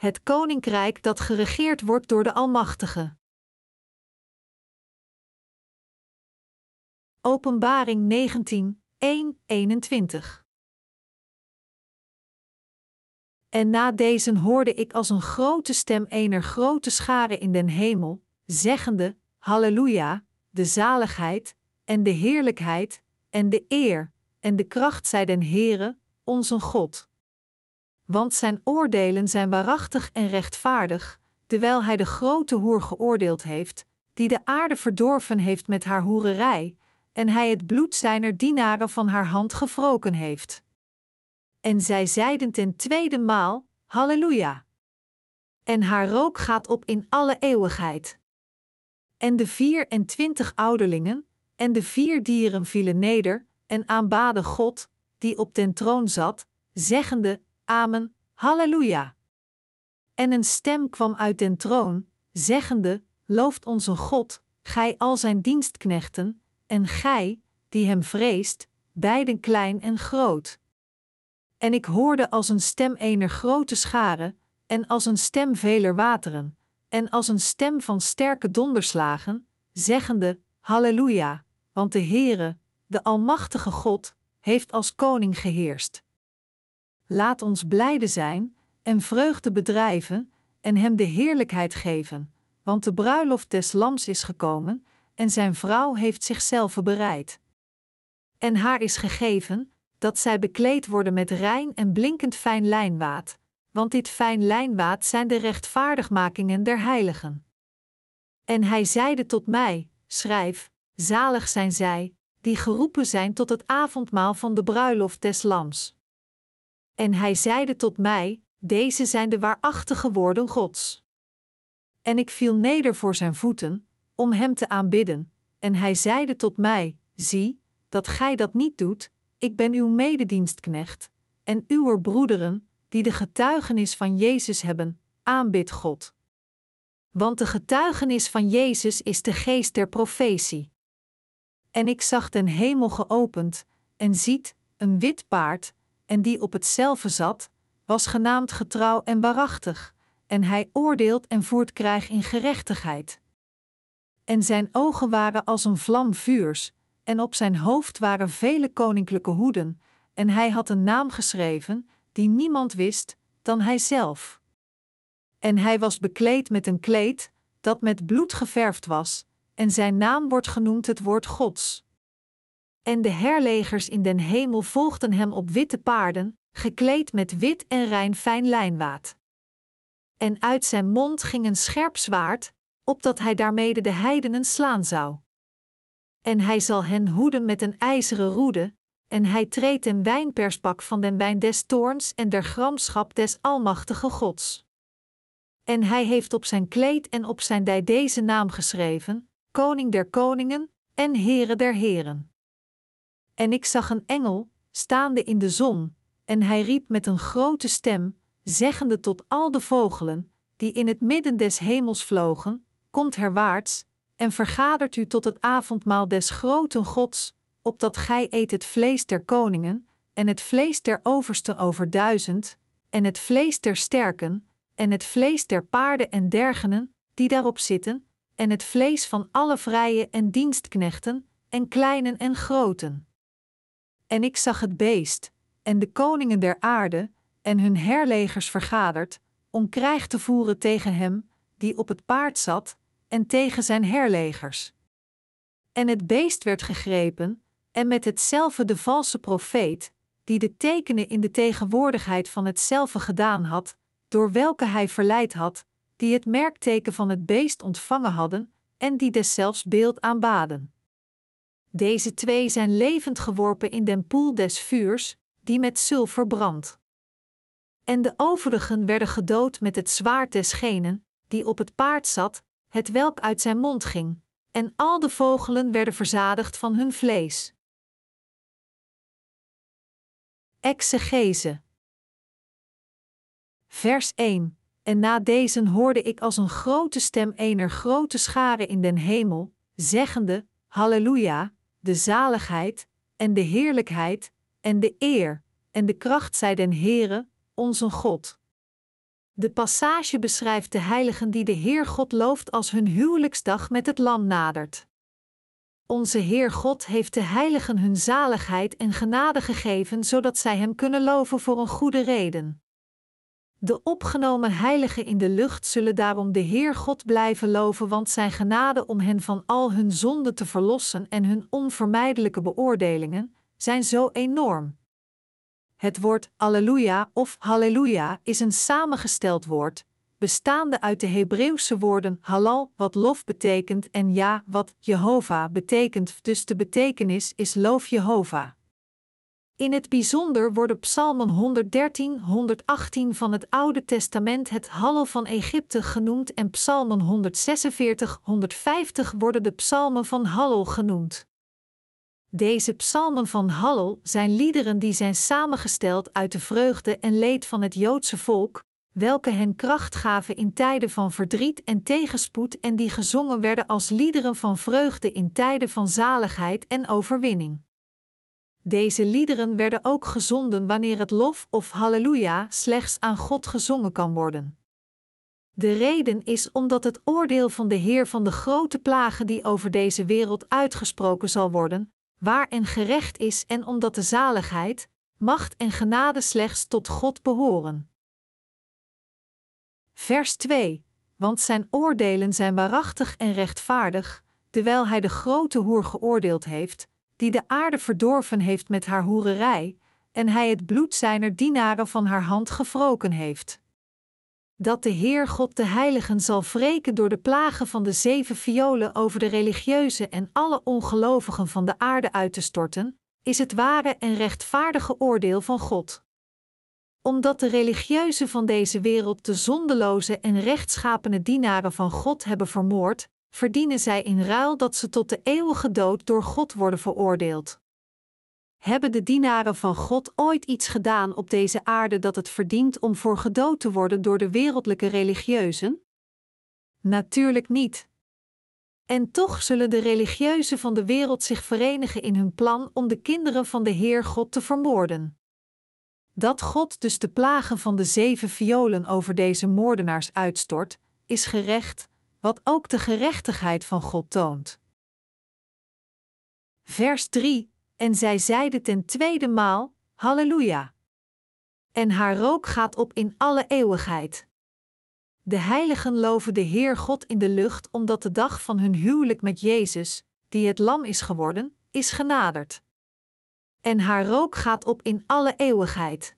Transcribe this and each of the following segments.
het koninkrijk dat geregeerd wordt door de Almachtige. Openbaring 19, 1, 21 En na deze hoorde ik als een grote stem ener grote schare in den hemel, zeggende: Halleluja, de zaligheid, en de heerlijkheid, en de eer, en de kracht zij den Heere, onze God. Want zijn oordelen zijn waarachtig en rechtvaardig, terwijl hij de grote hoer geoordeeld heeft, die de aarde verdorven heeft met haar hoererij, en hij het bloed zijner dienaren van haar hand gewroken heeft. En zij zeiden ten tweede maal: Halleluja! En haar rook gaat op in alle eeuwigheid. En de vier en twintig ouderlingen en de vier dieren vielen neder en aanbaden God, die op den troon zat, zeggende: Amen, Halleluja! En een stem kwam uit den troon, zeggende: Looft onze God, gij al zijn dienstknechten, en gij, die hem vreest, beiden klein en groot. En ik hoorde als een stem ener grote schare, en als een stem veler wateren, en als een stem van sterke donderslagen, zeggende: Halleluja, want de Heere, de Almachtige God, heeft als koning geheerst. Laat ons blijde zijn en vreugde bedrijven en hem de heerlijkheid geven, want de bruiloft des lams is gekomen en zijn vrouw heeft zichzelf bereid. En haar is gegeven dat zij bekleed worden met rein en blinkend fijn lijnwaad, want dit fijn lijnwaad zijn de rechtvaardigmakingen der heiligen. En hij zeide tot mij: Schrijf, zalig zijn zij, die geroepen zijn tot het avondmaal van de bruiloft des Lams. En hij zeide tot mij: Deze zijn de waarachtige woorden Gods. En ik viel neder voor zijn voeten, om hem te aanbidden, en hij zeide tot mij: Zie, dat gij dat niet doet, ik ben uw mededienstknecht, en uw broederen, die de getuigenis van Jezus hebben, aanbid God. Want de getuigenis van Jezus is de geest der profetie. En ik zag den hemel geopend, en ziet, een wit paard, en die op hetzelfde zat, was genaamd getrouw en waarachtig, en hij oordeelt en voert krijg in gerechtigheid. En zijn ogen waren als een vlam vuurs, en op zijn hoofd waren vele koninklijke hoeden, en hij had een naam geschreven, die niemand wist, dan hij zelf. En hij was bekleed met een kleed, dat met bloed geverfd was, en zijn naam wordt genoemd het woord Gods. En de herlegers in den hemel volgden hem op witte paarden, gekleed met wit en rein fijn lijnwaad. En uit zijn mond ging een scherp zwaard, opdat hij daarmede de heidenen slaan zou. En hij zal hen hoeden met een ijzeren roede, en hij treedt een wijnperspak van den wijn des toorns en der gramschap des Almachtige Gods. En hij heeft op zijn kleed en op zijn dij deze naam geschreven: Koning der Koningen en Heere der Heren. En ik zag een engel, staande in de zon, en hij riep met een grote stem, zeggende tot al de vogelen, die in het midden des hemels vlogen: Komt herwaarts, en vergadert u tot het avondmaal des groten Gods, opdat gij eet het vlees der koningen, en het vlees der oversten over duizend, en het vlees der sterken, en het vlees der paarden en dergenen, die daarop zitten, en het vlees van alle vrije en dienstknechten, en kleinen en groten. En ik zag het beest, en de koningen der aarde, en hun herlegers vergaderd, om krijg te voeren tegen hem, die op het paard zat, en tegen zijn herlegers. En het beest werd gegrepen, en met hetzelfde de valse profeet, die de tekenen in de tegenwoordigheid van hetzelfde gedaan had, door welke hij verleid had, die het merkteken van het beest ontvangen hadden, en die deszelfs beeld aanbaden. Deze twee zijn levend geworpen in den poel des vuurs, die met zilver brandt. En de overigen werden gedood met het zwaard desgenen, die op het paard zat, het welk uit zijn mond ging, en al de vogelen werden verzadigd van hun vlees. Exegese Vers 1 En na deze hoorde ik als een grote stem ener grote schare in den hemel, zeggende, Halleluja, de zaligheid, en de heerlijkheid, en de eer, en de kracht zij den Heere, onze God. De passage beschrijft de heiligen die de Heer God looft als hun huwelijksdag met het Lam nadert. Onze Heer God heeft de heiligen hun zaligheid en genade gegeven, zodat zij Hem kunnen loven voor een goede reden. De opgenomen heiligen in de lucht zullen daarom de Heer God blijven loven, want Zijn genade om hen van al hun zonden te verlossen en hun onvermijdelijke beoordelingen zijn zo enorm. Het woord Alleluia of Halleluja is een samengesteld woord, bestaande uit de Hebreeuwse woorden halal, wat lof betekent, en ja, wat Jehovah betekent, dus de betekenis is loof Jehovah. In het bijzonder worden Psalmen 113, 118 van het Oude Testament het Hallel van Egypte genoemd en Psalmen 146, 150 worden de Psalmen van Hallel genoemd. Deze psalmen van Hallel zijn liederen die zijn samengesteld uit de vreugde en leed van het Joodse volk, welke hen kracht gaven in tijden van verdriet en tegenspoed en die gezongen werden als liederen van vreugde in tijden van zaligheid en overwinning. Deze liederen werden ook gezonden wanneer het lof of halleluja slechts aan God gezongen kan worden. De reden is omdat het oordeel van de Heer van de grote plagen die over deze wereld uitgesproken zal worden, waar en gerecht is en omdat de zaligheid, macht en genade slechts tot God behoren. Vers 2: Want zijn oordelen zijn waarachtig en rechtvaardig, terwijl hij de grote hoer geoordeeld heeft, die de aarde verdorven heeft met haar hoererij, en hij het bloed zijner dienaren van haar hand gewroken heeft. Dat de Heer God de Heiligen zal wreken door de plagen van de zeven violen over de religieuze en alle ongelovigen van de aarde uit te storten, is het ware en rechtvaardige oordeel van God. Omdat de religieuzen van deze wereld de zondeloze en rechtschapene dienaren van God hebben vermoord, verdienen zij in ruil dat ze tot de eeuwige dood door God worden veroordeeld. Hebben de dienaren van God ooit iets gedaan op deze aarde dat het verdient om voor gedood te worden door de wereldlijke religieuzen? Natuurlijk niet. En toch zullen de religieuzen van de wereld zich verenigen in hun plan om de kinderen van de Heer God te vermoorden. Dat God dus de plagen van de zeven violen over deze moordenaars uitstort, is gerecht, wat ook de gerechtigheid van God toont. Vers 3: En zij zeide ten tweede maal: Halleluja! En haar rook gaat op in alle eeuwigheid. De heiligen loven de Heer God in de lucht, omdat de dag van hun huwelijk met Jezus, die het Lam is geworden, is genaderd. En haar rook gaat op in alle eeuwigheid.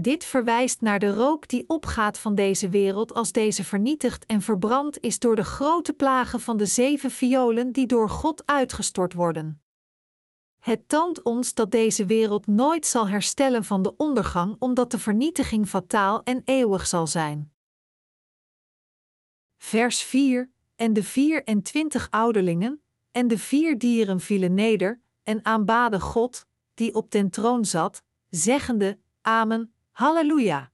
Dit verwijst naar de rook die opgaat van deze wereld als deze vernietigd en verbrand is door de grote plagen van de zeven violen die door God uitgestort worden. Het toont ons dat deze wereld nooit zal herstellen van de ondergang, omdat de vernietiging fataal en eeuwig zal zijn. Vers 4: En de vier en twintig ouderlingen en de vier dieren vielen neder en aanbaden God, die op den troon zat, zeggende: Amen, Halleluja!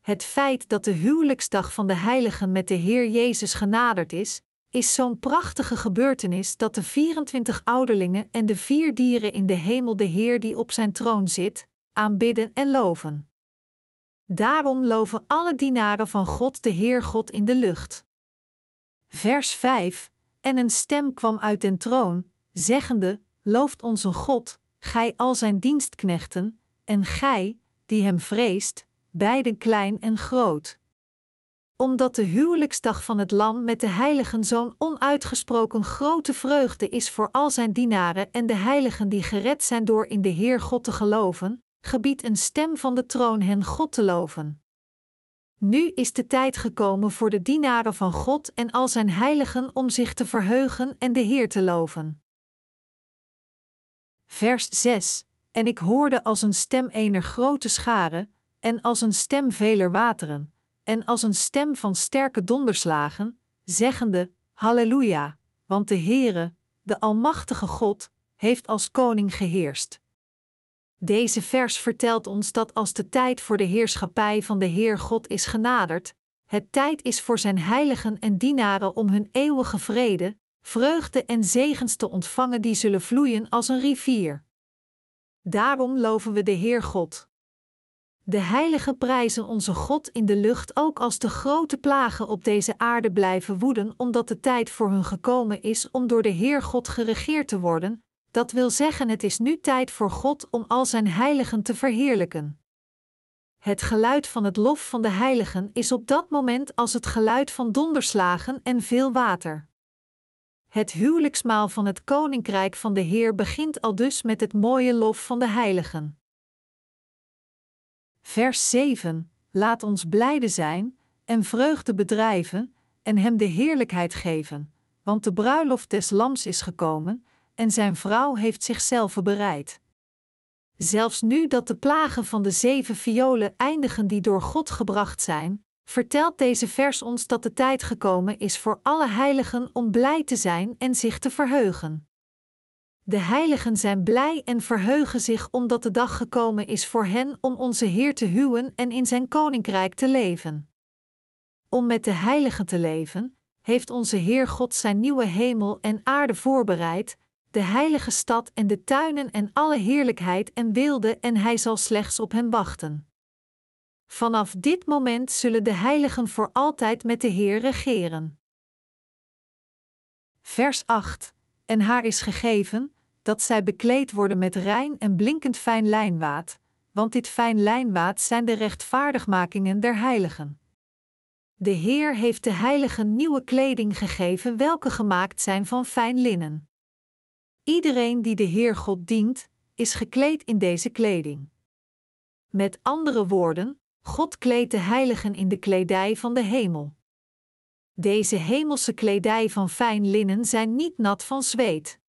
Het feit dat de huwelijksdag van de heiligen met de Heer Jezus genaderd is, is zo'n prachtige gebeurtenis dat de 24 ouderlingen en de vier dieren in de hemel de Heer die op zijn troon zit, aanbidden en loven. Daarom loven alle dienaren van God de Heer God in de lucht. Vers 5: En een stem kwam uit den troon, zeggende: Looft onze God, gij al zijn dienstknechten, en gij, die hem vreest, beiden klein en groot. Omdat de huwelijksdag van het Lam met de heiligen zo'n onuitgesproken grote vreugde is voor al zijn dienaren en de heiligen die gered zijn door in de Heer God te geloven, gebiedt een stem van de troon hen God te loven. Nu is de tijd gekomen voor de dienaren van God en al zijn heiligen om zich te verheugen en de Heer te loven. Vers 6 en ik hoorde als een stem ener grote schare, en als een stem veler wateren, en als een stem van sterke donderslagen, zeggende: Halleluja, want de Heere, de Almachtige God, heeft als koning geheerst. Deze vers vertelt ons dat als de tijd voor de heerschappij van de Heer God is genaderd, het tijd is voor zijn heiligen en dienaren om hun eeuwige vrede, vreugde en zegens te ontvangen die zullen vloeien als een rivier. Daarom loven we de Heer God. De heiligen prijzen onze God in de lucht ook als de grote plagen op deze aarde blijven woeden, omdat de tijd voor hun gekomen is om door de Heer God geregeerd te worden. Dat wil zeggen, het is nu tijd voor God om al zijn heiligen te verheerlijken. Het geluid van het lof van de heiligen is op dat moment als het geluid van donderslagen en veel water. Het huwelijksmaal van het koninkrijk van de Heer begint al dus met het mooie lof van de heiligen. Vers 7: Laat ons blijde zijn en vreugde bedrijven en hem de heerlijkheid geven, want de bruiloft des lams is gekomen en zijn vrouw heeft zichzelf bereid. Zelfs nu dat de plagen van de zeven violen eindigen die door God gebracht zijn, vertelt deze vers ons dat de tijd gekomen is voor alle heiligen om blij te zijn en zich te verheugen. De heiligen zijn blij en verheugen zich omdat de dag gekomen is voor hen om onze Heer te huwen en in zijn koninkrijk te leven. Om met de heiligen te leven, heeft onze Heer God zijn nieuwe hemel en aarde voorbereid, de heilige stad en de tuinen en alle heerlijkheid en wilde, en hij zal slechts op hen wachten. Vanaf dit moment zullen de heiligen voor altijd met de Heer regeren. Vers 8 en haar is gegeven, dat zij bekleed worden met rein en blinkend fijn lijnwaad, want dit fijn lijnwaad zijn de rechtvaardigmakingen der heiligen. De Heer heeft de heiligen nieuwe kleding gegeven, welke gemaakt zijn van fijn linnen. Iedereen die de Heer God dient, is gekleed in deze kleding. Met andere woorden, God kleedt de heiligen in de kledij van de hemel. Deze hemelse kledij van fijn linnen zijn niet nat van zweet.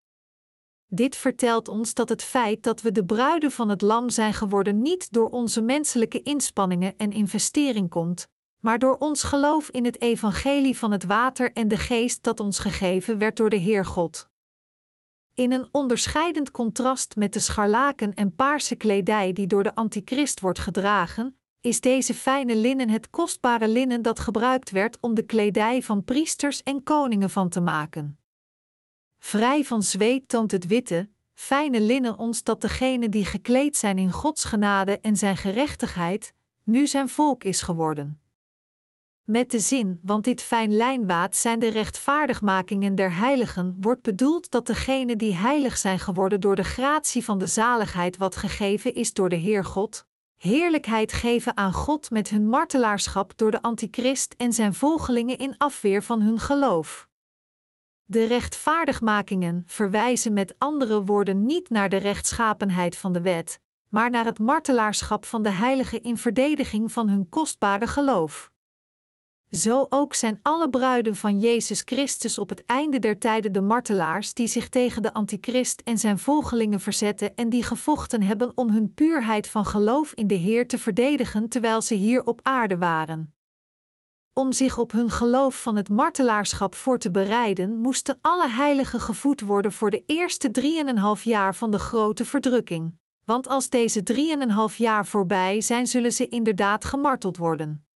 Dit vertelt ons dat het feit dat we de bruiden van het lam zijn geworden niet door onze menselijke inspanningen en investering komt, maar door ons geloof in het evangelie van het water en de geest dat ons gegeven werd door de Heer God. In een onderscheidend contrast met de scharlaken en paarse kledij die door de antichrist wordt gedragen, is deze fijne linnen het kostbare linnen dat gebruikt werd om de kledij van priesters en koningen van te maken. Vrij van zweet toont het witte, fijne linnen ons dat degene die gekleed zijn in Gods genade en zijn gerechtigheid, nu zijn volk is geworden. Met de zin, want dit fijn lijnwaad zijn de rechtvaardigmakingen der heiligen, wordt bedoeld dat degenen die heilig zijn geworden door de gratie van de zaligheid wat gegeven is door de Heer God, heerlijkheid geven aan God met hun martelaarschap door de antichrist en zijn volgelingen in afweer van hun geloof. De rechtvaardigmakingen verwijzen met andere woorden niet naar de rechtschapenheid van de wet, maar naar het martelaarschap van de heiligen in verdediging van hun kostbare geloof. Zo ook zijn alle bruiden van Jezus Christus op het einde der tijden de martelaars die zich tegen de antichrist en zijn volgelingen verzetten en die gevochten hebben om hun puurheid van geloof in de Heer te verdedigen terwijl ze hier op aarde waren. Om zich op hun geloof van het martelaarschap voor te bereiden, moesten alle heiligen gevoed worden voor de eerste drieënhalf jaar van de grote verdrukking. Want als deze drieënhalf jaar voorbij zijn, zullen ze inderdaad gemarteld worden.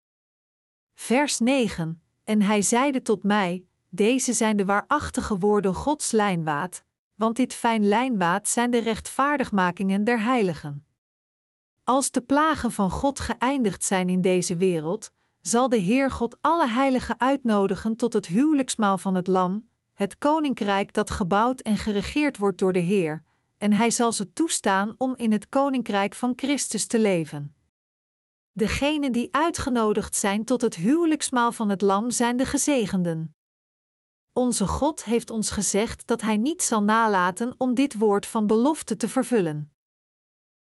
Vers 9: En hij zeide tot mij: Deze zijn de waarachtige woorden Gods lijnwaad, want dit fijn lijnwaad zijn de rechtvaardigmakingen der heiligen. Als de plagen van God geëindigd zijn in deze wereld, zal de Heer God alle heiligen uitnodigen tot het huwelijksmaal van het Lam, het koninkrijk dat gebouwd en geregeerd wordt door de Heer, en hij zal ze toestaan om in het koninkrijk van Christus te leven. Degenen die uitgenodigd zijn tot het huwelijksmaal van het Lam zijn de gezegenden. Onze God heeft ons gezegd dat Hij niet zal nalaten om dit woord van belofte te vervullen.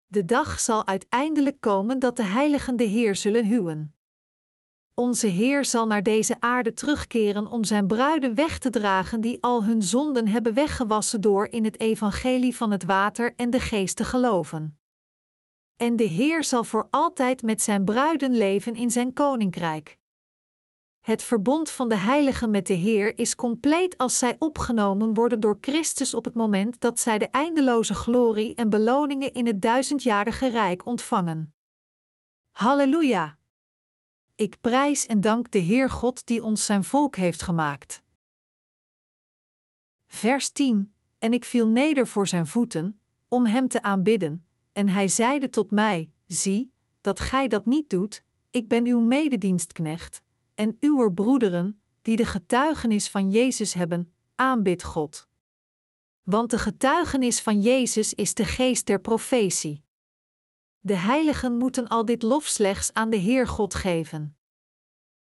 De dag zal uiteindelijk komen dat de heiligen de Heer zullen huwen. Onze Heer zal naar deze aarde terugkeren om zijn bruiden weg te dragen die al hun zonden hebben weggewassen door in het evangelie van het water en de geest te geloven. En de Heer zal voor altijd met zijn bruiden leven in zijn koninkrijk. Het verbond van de heiligen met de Heer is compleet als zij opgenomen worden door Christus op het moment dat zij de eindeloze glorie en beloningen in het duizendjarige rijk ontvangen. Halleluja! Ik prijs en dank de Heer God die ons zijn volk heeft gemaakt. Vers 10: En ik viel neder voor zijn voeten, om hem te aanbidden, en hij zeide tot mij: Zie, dat gij dat niet doet, ik ben uw mededienstknecht, en uw broederen, die de getuigenis van Jezus hebben, aanbid God. Want de getuigenis van Jezus is de geest der profetie. De heiligen moeten al dit lof slechts aan de Heer God geven.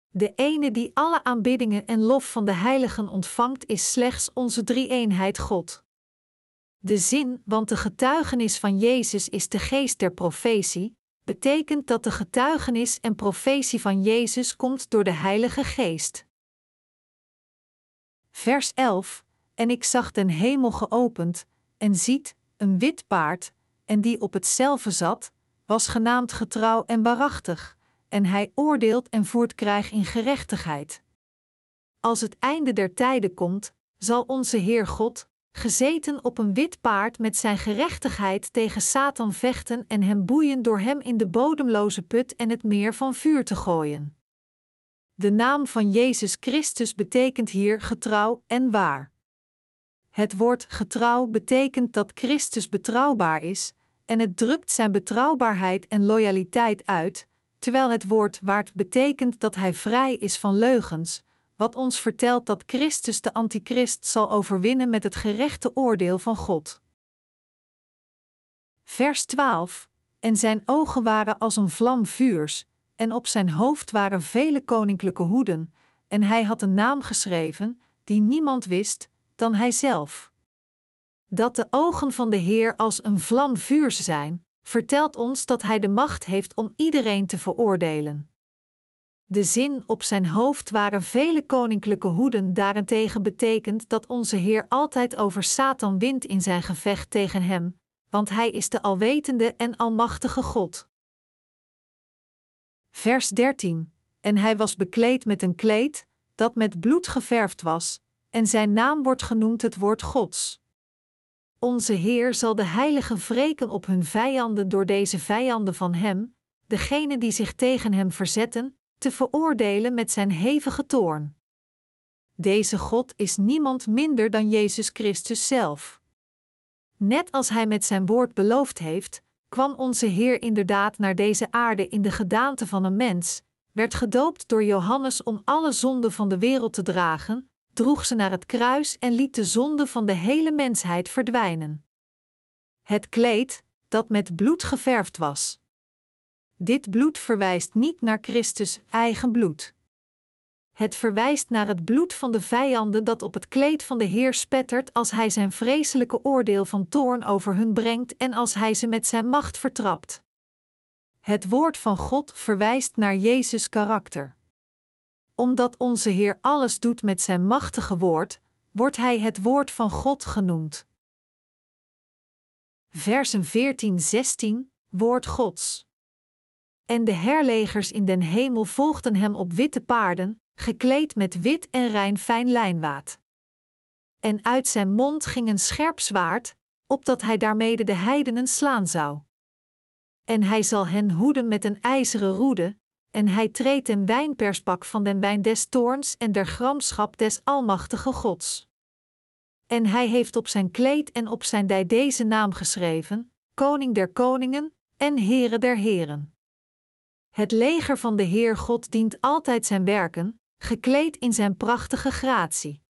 De ene die alle aanbiddingen en lof van de heiligen ontvangt, is slechts onze drie-eenheid God. De zin, want de getuigenis van Jezus is de geest der profetie, betekent dat de getuigenis en profetie van Jezus komt door de Heilige Geest. Vers 11: En ik zag den hemel geopend, en ziet, een wit paard, en die op hetzelfde zat, was genaamd getrouw en waarachtig, en hij oordeelt en voert krijg in gerechtigheid. Als het einde der tijden komt, zal onze Heer God, gezeten op een wit paard met zijn gerechtigheid tegen Satan vechten en hem boeien door hem in de bodemloze put en het meer van vuur te gooien. De naam van Jezus Christus betekent hier getrouw en waar. Het woord getrouw betekent dat Christus betrouwbaar is, en het drukt zijn betrouwbaarheid en loyaliteit uit, terwijl het woord waard betekent dat hij vrij is van leugens, wat ons vertelt dat Christus de Antichrist zal overwinnen met het gerechte oordeel van God. Vers 12: En zijn ogen waren als een vlam vuurs, en op zijn hoofd waren vele koninklijke hoeden, en hij had een naam geschreven, die niemand wist, dan hij zelf. Dat de ogen van de Heer als een vlam vuurs zijn, vertelt ons dat hij de macht heeft om iedereen te veroordelen. De zin op zijn hoofd waren vele koninklijke hoeden daarentegen betekent dat onze Heer altijd over Satan wint in zijn gevecht tegen hem, want hij is de alwetende en almachtige God. Vers 13: En hij was bekleed met een kleed, dat met bloed geverfd was, en zijn naam wordt genoemd het woord Gods. Onze Heer zal de heiligen wreken op hun vijanden door deze vijanden van Hem, degene die zich tegen Hem verzetten, te veroordelen met zijn hevige toorn. Deze God is niemand minder dan Jezus Christus zelf. Net als Hij met zijn woord beloofd heeft, kwam onze Heer inderdaad naar deze aarde in de gedaante van een mens, werd gedoopt door Johannes om alle zonden van de wereld te dragen, droeg ze naar het kruis en liet de zonde van de hele mensheid verdwijnen. Het kleed, dat met bloed geverfd was. Dit bloed verwijst niet naar Christus' eigen bloed. Het verwijst naar het bloed van de vijanden dat op het kleed van de Heer spettert als hij zijn vreselijke oordeel van toorn over hun brengt en als hij ze met zijn macht vertrapt. Het woord van God verwijst naar Jezus' karakter. Omdat onze Heer alles doet met zijn machtige woord, wordt hij het woord van God genoemd. Versen 14-16 Woord Gods. En de herlegers in den hemel volgden hem op witte paarden, gekleed met wit en rein fijn lijnwaad. En uit zijn mond ging een scherp zwaard, opdat hij daarmede de heidenen slaan zou. En hij zal hen hoeden met een ijzeren roede, en hij treedt een wijnperspak van den wijn des toorns en der gramschap des almachtige Gods. En hij heeft op zijn kleed en op zijn dij deze naam geschreven: Koning der koningen en Heere der heren. Het leger van de Heer God dient altijd zijn werken, gekleed in zijn prachtige gratie.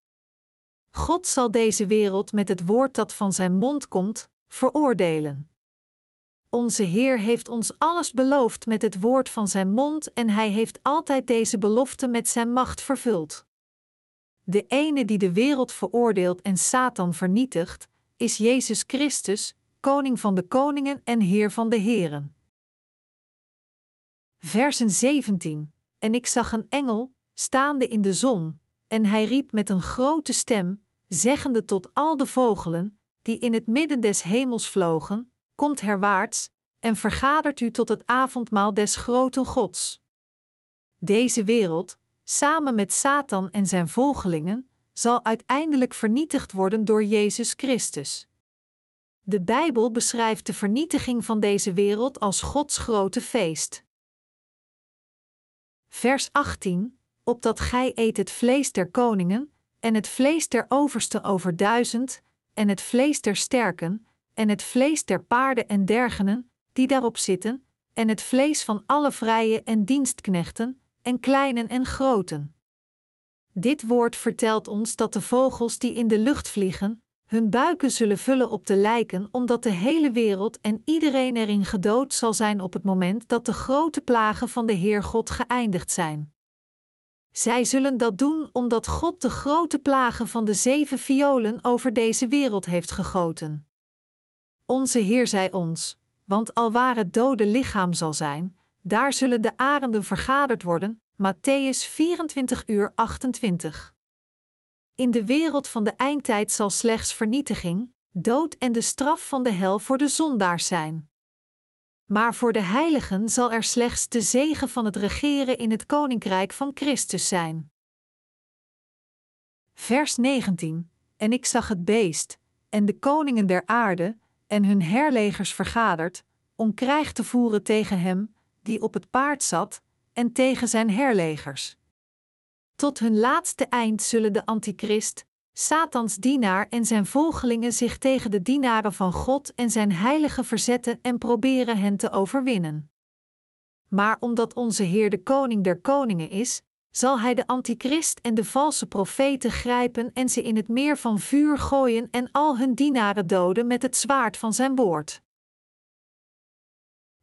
God zal deze wereld met het woord dat van zijn mond komt, veroordelen. Onze Heer heeft ons alles beloofd met het woord van zijn mond en hij heeft altijd deze belofte met zijn macht vervuld. De ene die de wereld veroordeelt en Satan vernietigt, is Jezus Christus, Koning van de koningen en Heer van de heren. Versen 17. En ik zag een engel, staande in de zon, en hij riep met een grote stem, zeggende tot al de vogelen, die in het midden des hemels vlogen: Komt herwaarts, en vergadert u tot het avondmaal des grote Gods. Deze wereld, samen met Satan en zijn volgelingen, zal uiteindelijk vernietigd worden door Jezus Christus. De Bijbel beschrijft de vernietiging van deze wereld als Gods grote feest. Vers 18: Opdat gij eet het vlees der koningen, en het vlees der overste over duizend, en het vlees der sterken, en het vlees der paarden en dergenen, die daarop zitten, en het vlees van alle vrije en dienstknechten, en kleinen en groten. Dit woord vertelt ons dat de vogels die in de lucht vliegen, hun buiken zullen vullen op de lijken, omdat de hele wereld en iedereen erin gedood zal zijn op het moment dat de grote plagen van de Heer God geëindigd zijn. Zij zullen dat doen omdat God de grote plagen van de zeven violen over deze wereld heeft gegoten. Onze Heer zei ons: Want al waar het dode lichaam zal zijn, daar zullen de arenden vergaderd worden. Matthäus 24 uur 28. In de wereld van de eindtijd zal slechts vernietiging, dood en de straf van de hel voor de zondaars zijn. Maar voor de heiligen zal er slechts de zegen van het regeren in het koninkrijk van Christus zijn. Vers 19: En ik zag het beest, en de koningen der aarde, en hun herlegers vergaderd, om krijg te voeren tegen hem, die op het paard zat, en tegen zijn herlegers. Tot hun laatste eind zullen de antichrist, Satans dienaar en zijn volgelingen zich tegen de dienaren van God en zijn heilige verzetten en proberen hen te overwinnen. Maar omdat onze Heer de Koning der Koningen is, zal hij de antichrist en de valse profeten grijpen en ze in het meer van vuur gooien en al hun dienaren doden met het zwaard van zijn woord.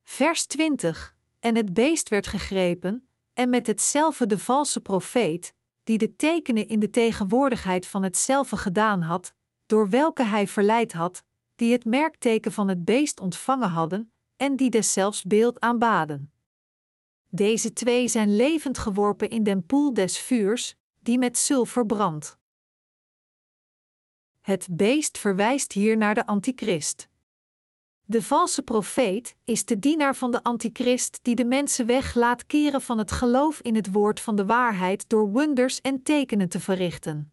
Vers 20: En het beest werd gegrepen, en met hetzelfde de valse profeet, die de tekenen in de tegenwoordigheid van hetzelfde gedaan had, door welke hij verleid had, die het merkteken van het beest ontvangen hadden, en die deszelfs beeld aanbaden. Deze twee zijn levend geworpen in den poel des vuurs, die met zilver brandt. Het beest verwijst hier naar de antichrist. De valse profeet is de dienaar van de antichrist die de mensen weg laat keren van het geloof in het woord van de waarheid door wonders en tekenen te verrichten.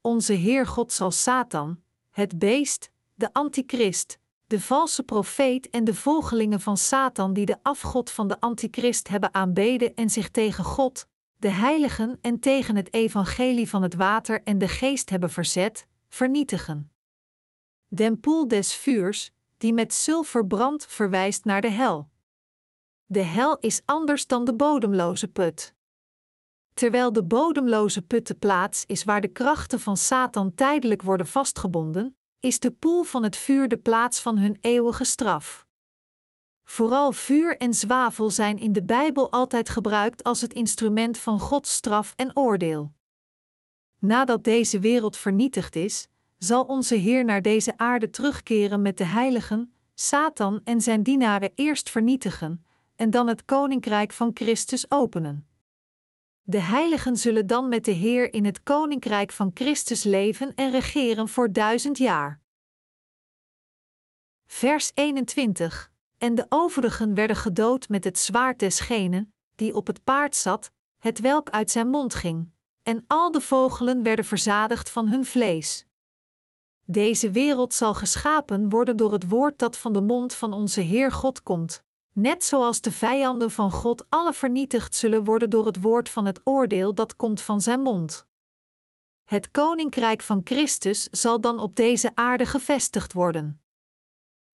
Onze Heer God zal Satan, het beest, de antichrist, de valse profeet en de volgelingen van Satan die de afgod van de antichrist hebben aanbeden en zich tegen God, de heiligen en tegen het evangelie van het water en de geest hebben verzet, vernietigen. Den poel des vuurs, die met zilver brandt, verwijst naar de hel. De hel is anders dan de bodemloze put. Terwijl de bodemloze put de plaats is waar de krachten van Satan tijdelijk worden vastgebonden, is de poel van het vuur de plaats van hun eeuwige straf. Vooral vuur en zwavel zijn in de Bijbel altijd gebruikt als het instrument van Gods straf en oordeel. Nadat deze wereld vernietigd is, zal onze Heer naar deze aarde terugkeren met de heiligen, Satan en zijn dienaren eerst vernietigen, en dan het koninkrijk van Christus openen. De heiligen zullen dan met de Heer in het koninkrijk van Christus leven en regeren voor duizend jaar. Vers 21 En de overigen werden gedood met het zwaard desgenen, die op het paard zat, het welk uit zijn mond ging, en al de vogelen werden verzadigd van hun vlees. Deze wereld zal geschapen worden door het woord dat van de mond van onze Heer God komt, net zoals de vijanden van God alle vernietigd zullen worden door het woord van het oordeel dat komt van zijn mond. Het koninkrijk van Christus zal dan op deze aarde gevestigd worden.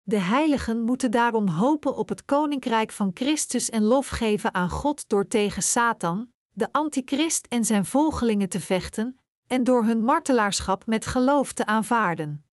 De heiligen moeten daarom hopen op het koninkrijk van Christus en lof geven aan God door tegen Satan, de antichrist en zijn volgelingen te vechten, en door hun martelaarschap met geloof te aanvaarden.